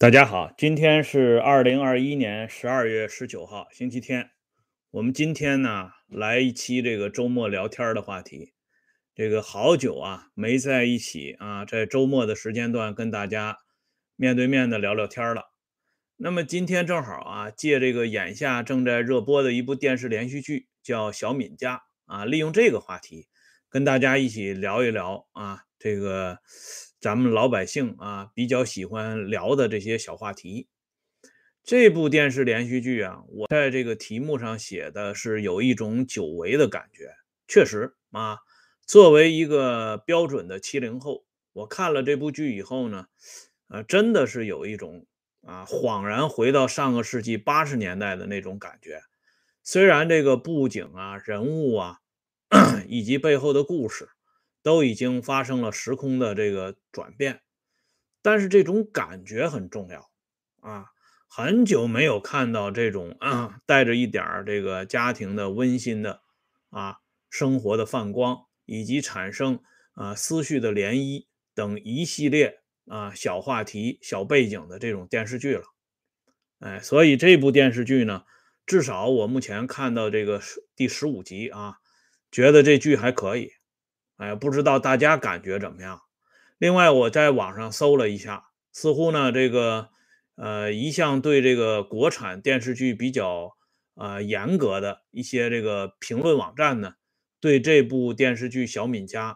大家好，今天是二零二一年十二月十九号，星期天。我们今天呢来一期这个周末聊天的话题。这个好久啊没在一起啊，在周末的时间段跟大家面对面的聊聊天了。那么今天正好啊，借这个眼下正在热播的一部电视连续剧叫《小敏家》啊，利用这个话题跟大家一起聊一聊啊，这个。咱们老百姓啊，比较喜欢聊的这些小话题。这部电视连续剧啊，我在这个题目上写的是有一种久违的感觉。确实啊，作为一个标准的七零后，我看了这部剧以后呢，呃，真的是有一种啊，恍然回到上个世纪八十年代的那种感觉。虽然这个布景啊、人物啊，以及背后的故事。都已经发生了时空的这个转变，但是这种感觉很重要啊！很久没有看到这种啊 带着一点这个家庭的温馨的啊生活的泛光，以及产生啊思绪的涟漪等一系列啊小话题、小背景的这种电视剧了。哎，所以这部电视剧呢，至少我目前看到这个第十五集啊，觉得这剧还可以。哎，不知道大家感觉怎么样？另外，我在网上搜了一下，似乎呢，这个呃，一向对这个国产电视剧比较呃严格的一些这个评论网站呢，对这部电视剧《小敏家》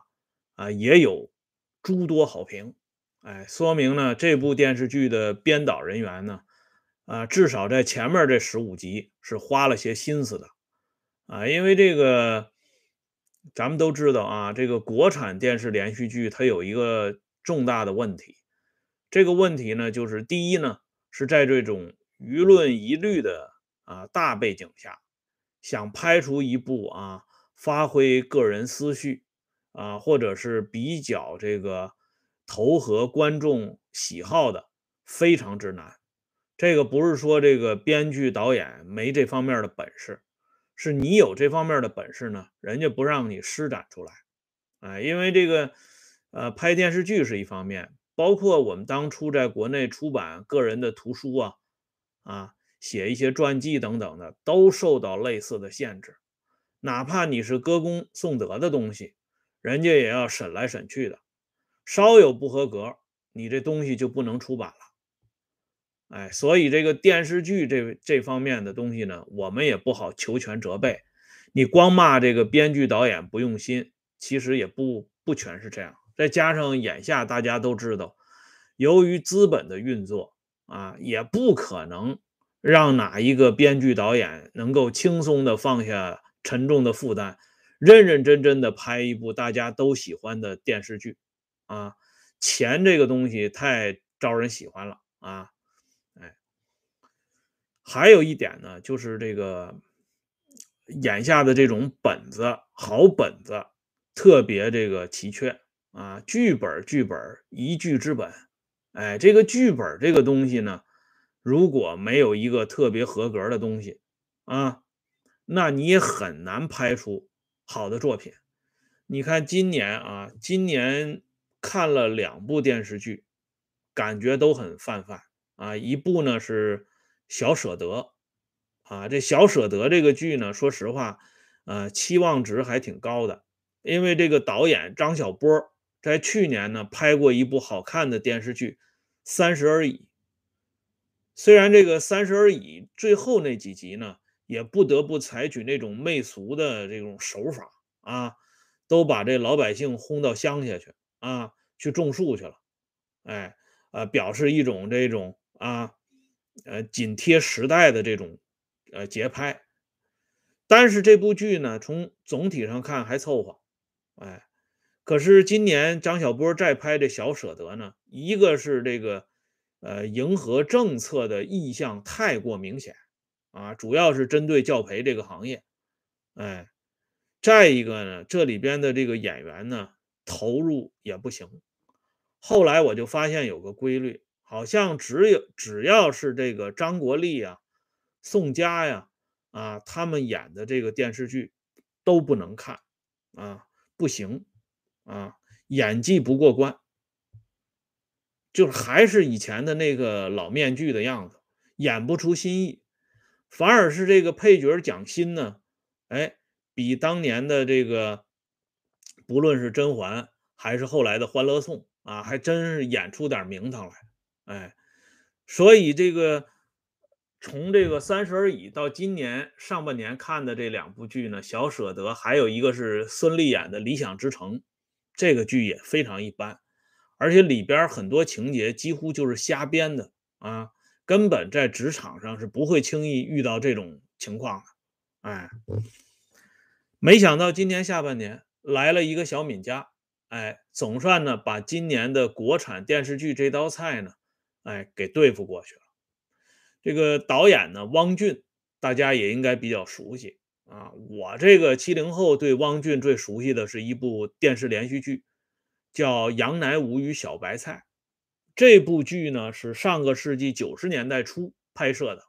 啊也有诸多好评。哎，说明呢，这部电视剧的编导人员呢，啊，至少在前面这十五集是花了些心思的啊，因为这个。咱们都知道啊，这个国产电视连续剧它有一个重大的问题，这个问题呢，就是第一呢，是在这种舆论疑虑的啊大背景下，想拍出一部啊发挥个人思绪啊，或者是比较这个投合观众喜好的，非常之难。这个不是说这个编剧导演没这方面的本事。是你有这方面的本事呢，人家不让你施展出来，哎，因为这个，呃，拍电视剧是一方面，包括我们当初在国内出版个人的图书啊，啊，写一些传记等等的，都受到类似的限制，哪怕你是歌功颂德的东西，人家也要审来审去的，稍有不合格，你这东西就不能出版了。哎，所以这个电视剧这这方面的东西呢，我们也不好求全责备。你光骂这个编剧导演不用心，其实也不不全是这样。再加上眼下大家都知道，由于资本的运作啊，也不可能让哪一个编剧导演能够轻松的放下沉重的负担，认认真真的拍一部大家都喜欢的电视剧啊。钱这个东西太招人喜欢了啊。还有一点呢，就是这个眼下的这种本子好本子特别这个奇缺啊，剧本剧本一剧之本，哎，这个剧本这个东西呢，如果没有一个特别合格的东西啊，那你也很难拍出好的作品。你看今年啊，今年看了两部电视剧，感觉都很泛泛啊，一部呢是。小舍得。啊，这小舍得这个剧呢，说实话，呃，期望值还挺高的，因为这个导演张小波在去年呢拍过一部好看的电视剧《三十而已》，虽然这个《三十而已》最后那几集呢，也不得不采取那种媚俗的这种手法啊，都把这老百姓轰到乡下去啊，去种树去了，哎，呃，表示一种这种啊。呃，紧贴时代的这种呃节拍，但是这部剧呢，从总体上看还凑合，哎，可是今年张小波再拍这小舍得呢，一个是这个呃迎合政策的意向太过明显啊，主要是针对教培这个行业，哎，再一个呢，这里边的这个演员呢投入也不行，后来我就发现有个规律。好像只有只要是这个张国立呀、宋佳呀啊，他们演的这个电视剧都不能看啊，不行啊，演技不过关。就是还是以前的那个老面具的样子，演不出新意。反而是这个配角蒋欣呢，哎，比当年的这个，不论是甄嬛还是后来的《欢乐颂》啊，还真是演出点名堂来。哎，所以这个从这个《三十而已》到今年上半年看的这两部剧呢，《小舍得》还有一个是孙俪演的《理想之城》，这个剧也非常一般，而且里边很多情节几乎就是瞎编的啊。根本在职场上是不会轻易遇到这种情况的，哎，没想到今年下半年来了一个小敏家，哎，总算呢把今年的国产电视剧这道菜呢，哎，给对付过去了。这个导演呢，汪俊，大家也应该比较熟悉啊。我这个七零后对汪俊最熟悉的是一部电视连续剧，叫《杨乃武与小白菜》。这部剧呢是上个世纪九十年代初拍摄的，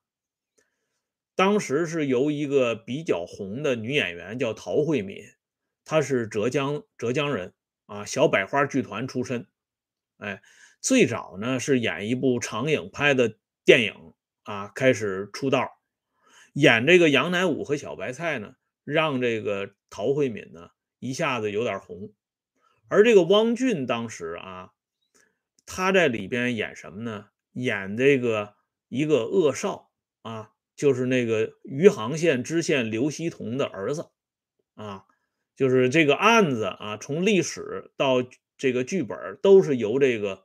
当时是由一个比较红的女演员叫陶慧敏，她是浙江浙江人啊，小百花剧团出身。哎，最早呢是演一部长影拍的电影啊，开始出道，演这个杨乃武和小白菜呢，让这个陶慧敏呢一下子有点红，而这个汪俊当时啊。他在里边演什么呢？演这个一个恶少啊，就是那个余杭县知县刘希同的儿子啊，就是这个案子啊，从历史到这个剧本都是由这个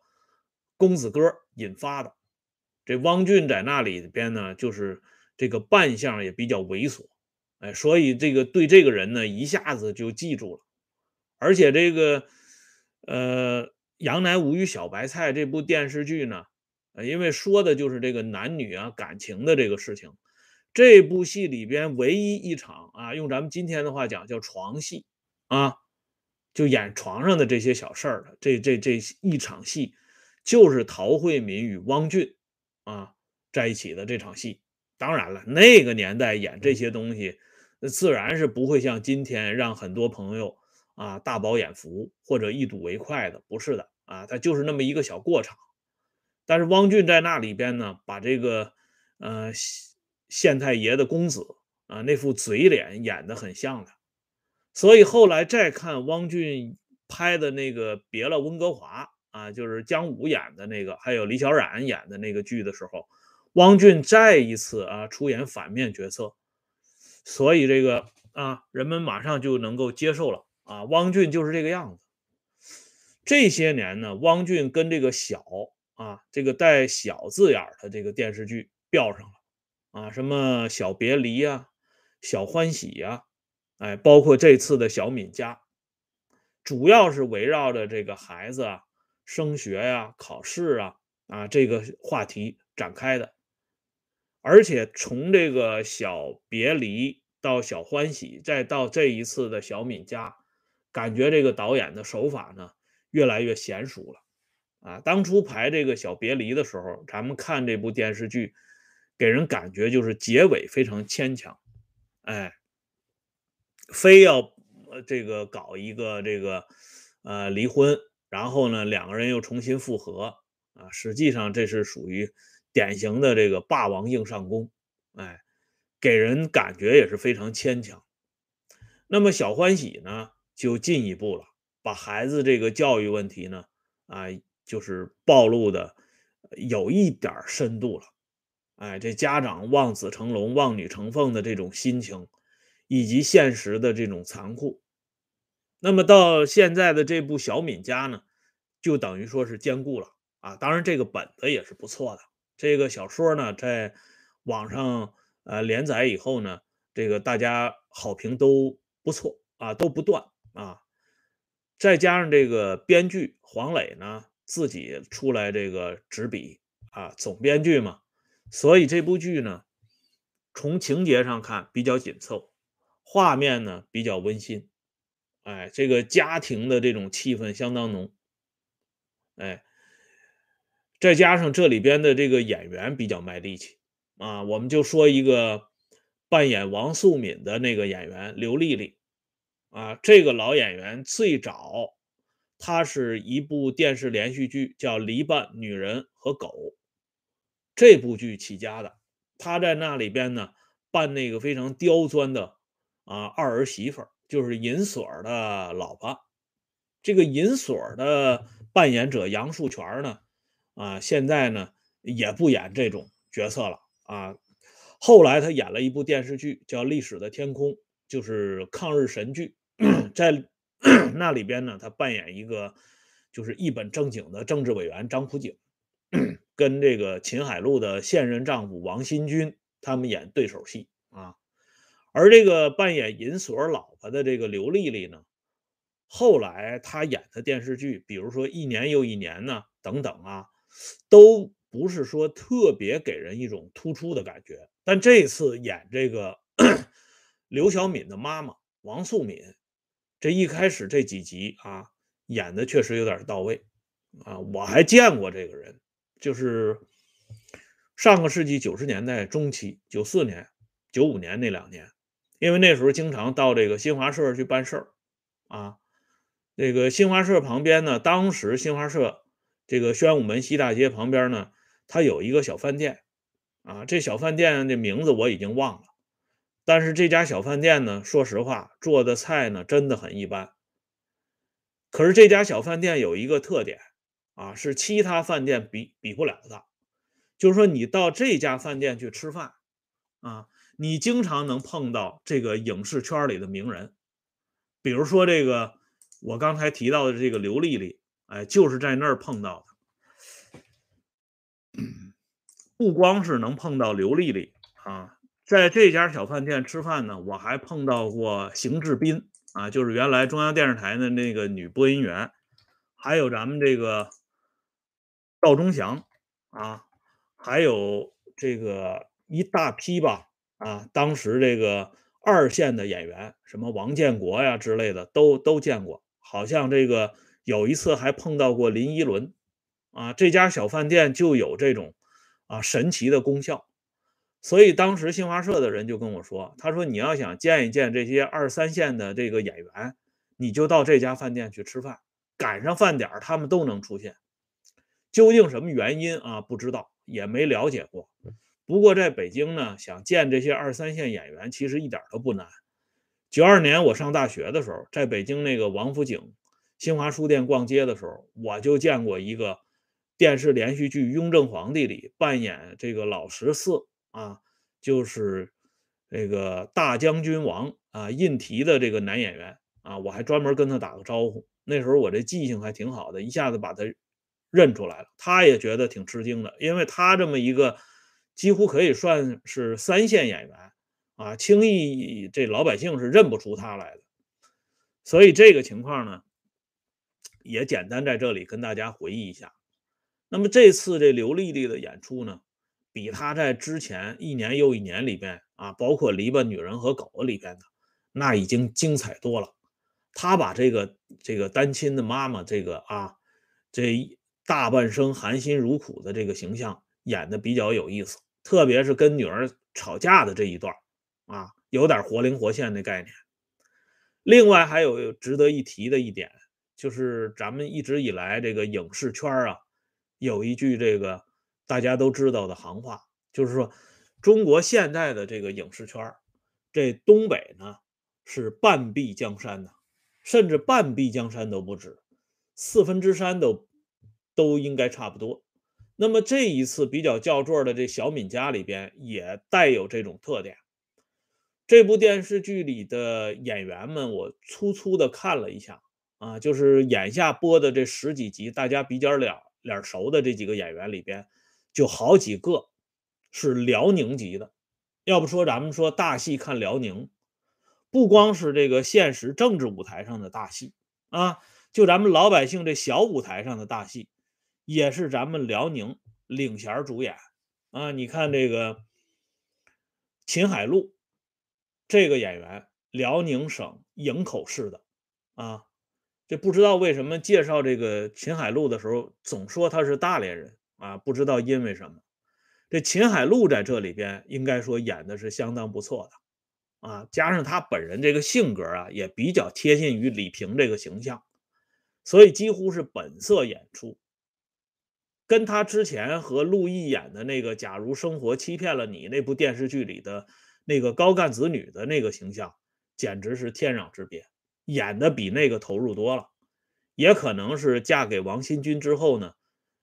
公子哥引发的。这汪俊在那里边呢，就是这个扮相也比较猥琐，哎，所以这个对这个人呢一下子就记住了，而且这个呃。《杨乃武与小白菜》这部电视剧呢，呃，因为说的就是这个男女啊感情的这个事情。这部戏里边唯一一场啊，用咱们今天的话讲叫床戏啊，就演床上的这些小事儿的。这这这一场戏，就是陶慧敏与汪俊啊在一起的这场戏。当然了，那个年代演这些东西，自然是不会像今天让很多朋友。啊，大饱眼福或者一睹为快的，不是的啊，他就是那么一个小过场。但是汪俊在那里边呢，把这个呃县太爷的公子啊那副嘴脸演得很像的，所以后来再看汪俊拍的那个《别了温哥华》就是姜武演的那个，还有李小冉演的那个剧的时候，汪俊再一次啊出演反面角色，所以这个啊人们马上就能够接受了。啊，汪俊就是这个样子。这些年呢，汪俊跟这个小啊，这个带小字眼的这个电视剧标上了啊，什么小别离呀、小欢喜呀，哎，包括这次的小敏家，主要是围绕着这个孩子啊、升学呀、考试啊啊这个话题展开的。而且从这个小别离到小欢喜，再到这一次的小敏家。感觉这个导演的手法呢越来越娴熟了啊！当初排这个小别离的时候，咱们看这部电视剧，给人感觉就是结尾非常牵强，哎，非要这个搞一个这个呃离婚，然后呢两个人又重新复合啊，实际上这是属于典型的这个霸王硬上弓，哎，给人感觉也是非常牵强。那么小欢喜呢？就进一步了，把孩子这个教育问题呢，啊，就是暴露的有一点深度了。哎，这家长望子成龙、望女成凤的这种心情，以及现实的这种残酷。那么到现在的这部小敏家呢，就等于说是兼顾了啊。当然，这个本子也是不错的。这个小说呢，在网上呃连载以后呢，这个大家好评都不错啊，都不断。啊，再加上这个编剧黄磊呢，自己出来这个执笔啊，总编剧嘛，所以这部剧呢，从情节上看比较紧凑，画面呢比较温馨，哎，这个家庭的这种气氛相当浓，哎，再加上这里边的这个演员比较卖力气啊，我们就说一个扮演王素敏的那个演员刘丽丽。啊，这个老演员最早他是一部电视连续剧，叫《篱笆女人和狗》这部剧起家的。他在那里边呢，扮那个非常刁钻的啊二儿媳妇儿，就是银锁的老婆。这个银锁的扮演者杨树全呢，啊，现在呢也不演这种角色了啊。后来他演了一部电视剧，叫《历史的天空》，就是抗日神剧，在 那里边呢，他扮演一个就是一本正经的政治委员张普景，跟这个秦海璐的现任丈夫王新军他们演对手戏啊。而这个扮演银锁老婆的这个刘丽丽呢，后来她演的电视剧，比如说《一年又一年》呢，等等啊，都不是说特别给人一种突出的感觉。但这次演这个 刘晓敏的妈妈王素敏，这一开始这几集啊，演的确实有点到位啊。我还见过这个人，就是上个世纪九十年代中期，九四年、九五年那两年，因为那时候经常到这个新华社去办事儿啊。这个新华社旁边呢，当时新华社这个宣武门西大街旁边呢，它有一个小饭店。啊，这小饭店的名字我已经忘了，但是这家小饭店呢，说实话做的菜呢真的很一般。可是这家小饭店有一个特点啊，是其他饭店比比不了的，就是说你到这家饭店去吃饭啊，你经常能碰到这个影视圈里的名人，比如说这个我刚才提到的这个刘丽丽，哎，就是在那儿碰到的。不光是能碰到刘丽丽啊，在这家小饭店吃饭呢，我还碰到过邢志斌啊，就是原来中央电视台的那个女播音员，还有咱们这个赵忠祥啊，还有这个一大批吧啊，当时这个二线的演员，什么王建国呀之类的，都都见过。好像这个有一次还碰到过林依轮啊，这家小饭店就有这种。啊，神奇的功效，所以当时新华社的人就跟我说：“他说你要想见一见这些二三线的这个演员，你就到这家饭店去吃饭，赶上饭点他们都能出现。究竟什么原因啊？不知道，也没了解过。不过在北京呢，想见这些二三线演员，其实一点都不难。九二年我上大学的时候，在北京那个王府井新华书店逛街的时候，我就见过一个。”电视连续剧《雍正皇帝》里扮演这个老十四啊，就是这个大将军王啊胤禔的这个男演员啊，我还专门跟他打个招呼。那时候我这记性还挺好的，一下子把他认出来了。他也觉得挺吃惊的，因为他这么一个几乎可以算是三线演员啊，轻易这老百姓是认不出他来的。所以这个情况呢，也简单在这里跟大家回忆一下。那么这次这刘丽丽的演出呢，比她在之前一年又一年里边啊，包括《篱笆女人和狗》里边的，那已经精彩多了。她把这个这个单亲的妈妈这个啊，这大半生含辛茹苦的这个形象演的比较有意思，特别是跟女儿吵架的这一段啊，有点活灵活现的概念。另外还有值得一提的一点，就是咱们一直以来这个影视圈啊。有一句这个大家都知道的行话，就是说中国现在的这个影视圈这东北呢是半壁江山呢，甚至半壁江山都不止，四分之三都都应该差不多。那么这一次比较叫座的这小敏家里边也带有这种特点。这部电视剧里的演员们，我粗粗的看了一下啊，就是眼下播的这十几集，大家比较了。脸熟的这几个演员里边，就好几个是辽宁籍的。要不说咱们说大戏看辽宁，不光是这个现实政治舞台上的大戏啊，就咱们老百姓这小舞台上的大戏，也是咱们辽宁领衔主演啊。你看这个秦海璐这个演员，辽宁省营口市的啊。这不知道为什么介绍这个秦海璐的时候，总说他是大连人啊？不知道因为什么。这秦海璐在这里边应该说演的是相当不错的啊，加上他本人这个性格啊，也比较贴近于李萍这个形象，所以几乎是本色演出，跟他之前和陆毅演的那个《假如生活欺骗了你》那部电视剧里的那个高干子女的那个形象，简直是天壤之别，演的比那个投入多了。也可能是嫁给王新军之后呢，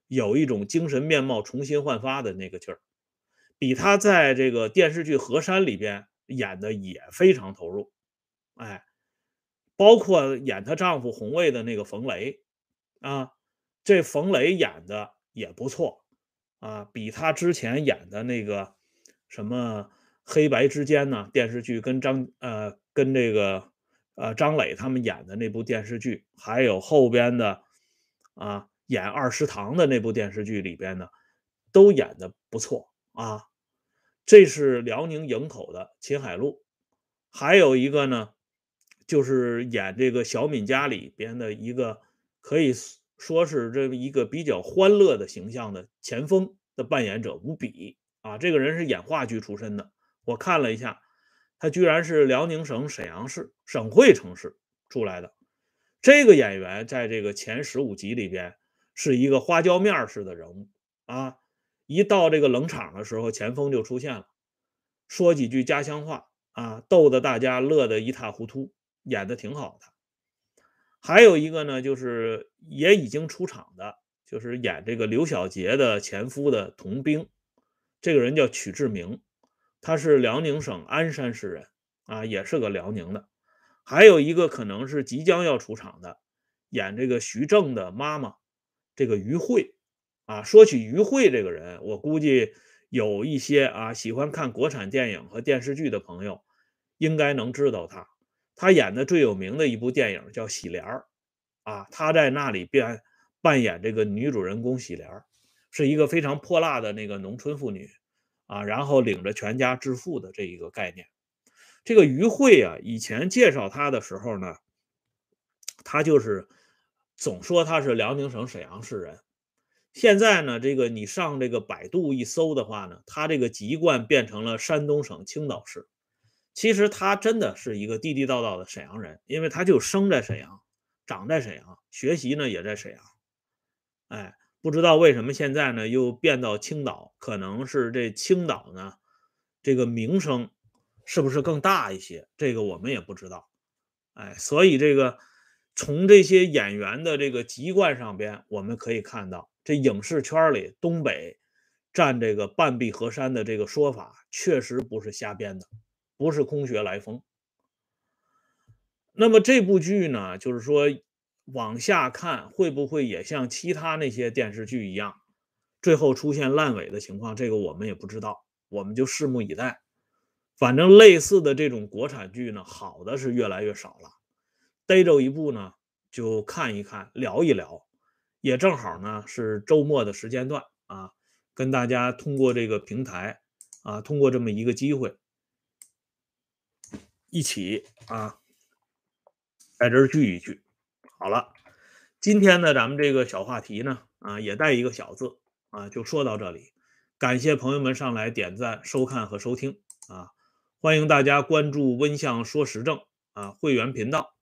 有一种精神面貌重新焕发的那个劲儿，比他在这个电视剧《河山》里边演的也非常投入。哎，包括演她丈夫红卫的那个冯雷啊，这冯雷演的也不错啊，比他之前演的那个什么黑白之间呢电视剧跟张呃跟这个。呃，张磊他们演的那部电视剧，还有后边的啊演二食堂的那部电视剧里边呢，都演的不错啊。这是辽宁营口的秦海璐，还有一个呢，就是演这个小敏家里边的一个可以说是这么一个比较欢乐的形象的前锋的扮演者吴比啊。这个人是演话剧出身的，我看了一下。他居然是辽宁省沈阳市省会城市出来的，这个演员在这个前十五集里边是一个花椒面式的人物啊，一到这个冷场的时候，前锋就出现了，说几句家乡话啊，逗得大家乐得一塌糊涂，演的挺好的。还有一个呢，就是也已经出场的，就是演这个刘小杰的前夫的童兵，这个人叫曲志明。他是辽宁省鞍山市人啊，也是个辽宁的。还有一个可能是即将要出场的，演这个徐正的妈妈，这个于慧啊。说起于慧这个人，我估计有一些啊喜欢看国产电影和电视剧的朋友，应该能知道她。她演的最有名的一部电影叫《喜莲儿》啊，她在那里边扮演这个女主人公喜莲儿，是一个非常泼辣的那个农村妇女。啊，然后领着全家致富的这一个概念，这个于慧啊，以前介绍他的时候呢，他就是总说他是辽宁省沈阳市人。现在呢，这个你上这个百度一搜的话呢，他这个籍贯变成了山东省青岛市。其实他真的是一个地地道道的沈阳人，因为他就生在沈阳，长在沈阳，学习呢也在沈阳。哎。不知道为什么现在呢又变到青岛，可能是这青岛呢这个名声是不是更大一些？这个我们也不知道。哎，所以这个从这些演员的这个籍贯上边，我们可以看到，这影视圈里东北占这个半壁河山的这个说法确实不是瞎编的，不是空穴来风。那么这部剧呢，就是说。往下看会不会也像其他那些电视剧一样，最后出现烂尾的情况？这个我们也不知道，我们就拭目以待。反正类似的这种国产剧呢，好的是越来越少了。逮着一部呢，就看一看，聊一聊，也正好呢是周末的时间段啊，跟大家通过这个平台啊，通过这么一个机会，一起啊，在这儿聚一聚。好了，今天呢，咱们这个小话题呢，啊，也带一个小字啊，就说到这里。感谢朋友们上来点赞、收看和收听啊，欢迎大家关注“温相说时政”啊会员频道，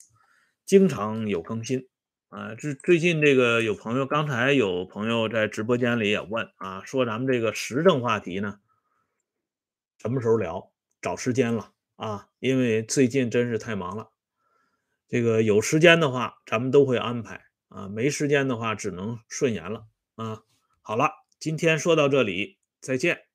经常有更新啊。最最近这个有朋友，刚才有朋友在直播间里也问啊，说咱们这个时政话题呢，什么时候聊？找时间了啊，因为最近真是太忙了。这个有时间的话，咱们都会安排啊；没时间的话，只能顺延了啊。好了，今天说到这里，再见。